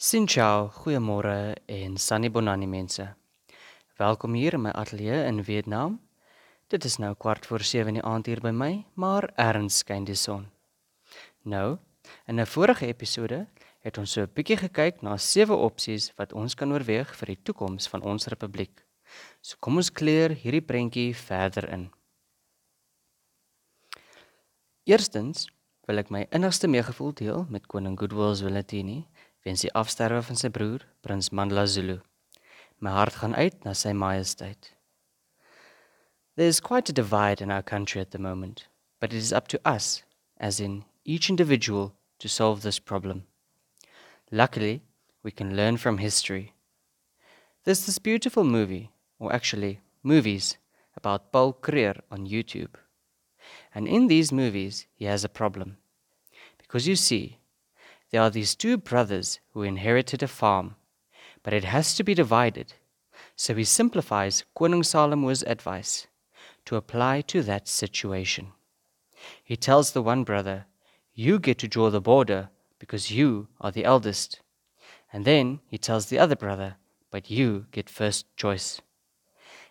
Sien ciao, goeiemôre en Sunny Bonani mense. Welkom hier in my ateljee in Vietnam. Dit is nou kwart voor 7 in die aand hier by my, maar erns skyn die son. Nou, in 'n vorige episode het ons so 'n bietjie gekyk na sewe opsies wat ons kan oorweeg vir die toekoms van ons republiek. So kom ons kleur hierdie prentjie verder in. Eerstens wil ek my innigste meegevoel deel met koning Goodwill Zwelithini weens die afsterwe van sy broer, prins Mandla Zulu. My hart gaan uit na sy majesteit. There is quite a divide in our country at the moment, but it is up to us, as in each individual, to solve this problem. Luckily, we can learn from history. There's this beautiful movie, or actually, movies, about Paul Kruger on YouTube. And in these movies, he has a problem. Because you see, there are these two brothers who inherited a farm, but it has to be divided. So he simplifies Koning Salomo's advice to apply to that situation. He tells the one brother, You get to draw the border because you are the eldest. And then he tells the other brother, But you get first choice.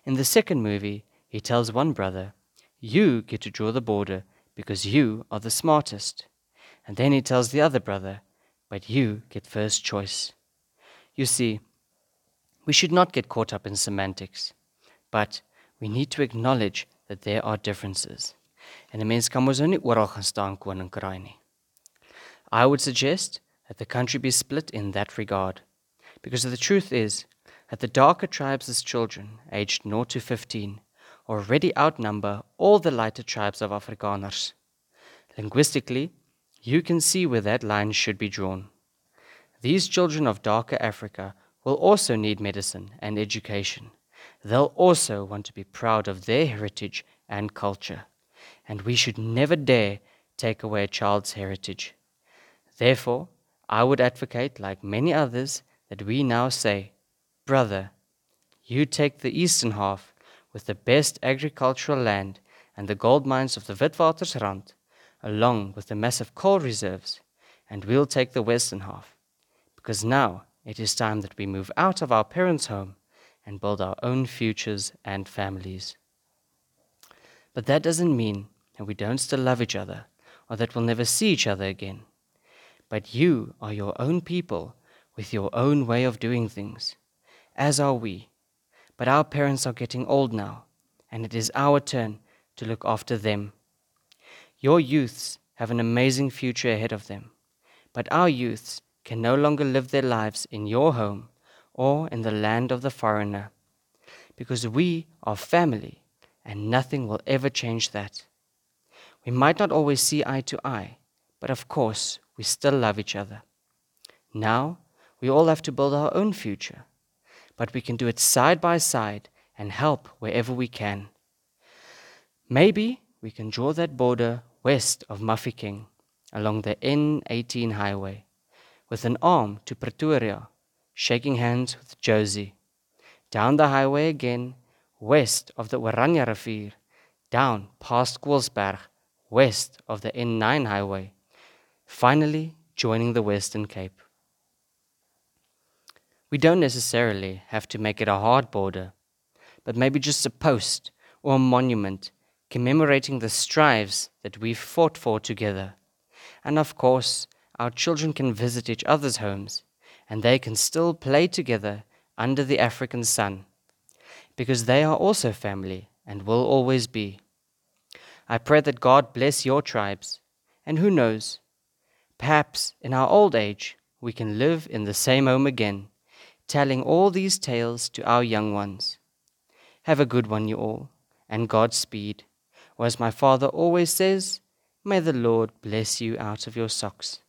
In the second movie, he tells one brother, You get to draw the border because you are the smartest. And then he tells the other brother, But you get first choice. You see, we should not get caught up in semantics, but we need to acknowledge that there are differences. En 'n mens kan mos nou nie oral gaan staan nie. I would suggest that the country be split in that regard, because the truth is that the darker tribes' children, aged 0 to 15, already outnumber all the lighter tribes of Afrikaners. Linguistically, you can see where that line should be drawn. These children of darker Africa will also need medicine and education. They'll also want to be proud of their heritage and culture. And we should never dare take away a child's heritage. Therefore, I would advocate, like many others, that we now say, Brother, you take the eastern half with the best agricultural land and the gold mines of the Witwatersrand, along with the massive coal reserves, and we'll take the western half. Because now it is time that we move out of our parents' home and build our own futures and families. But that doesn't mean that we don't still love each other or that we'll never see each other again. But you are your own people with your own way of doing things, as are we. But our parents are getting old now, and it is our turn to look after them. Your youths have an amazing future ahead of them, but our youths can no longer live their lives in your home or in the land of the foreigner, because we are family, and nothing will ever change that. We might not always see eye to eye, but of course, we still love each other. Now, we all have to build our own future, but we can do it side by side and help wherever we can. Maybe we can draw that border west of Mafeking along the N18 highway with an arm to Pretoria, shaking hands with Jozi. Down the highway again, west of the Oranje rivier, down past Colesberg, west of the N9 highway, finally joining the Western Cape. We don't necessarily have to make it a hard border, but maybe just a post or a monument commemorating the strives that we've fought for together. And of course, our children can visit each other's homes and they can still play together under the African sun because they are also family and will always be. I pray that God bless your tribes, and who knows, perhaps in our old age we can live in the same home again, telling all these tales to our young ones. Have a good one, you all, and Godspeed. Or as my father always says, may the Lord bless you out of your socks.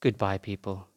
Goodbye, people.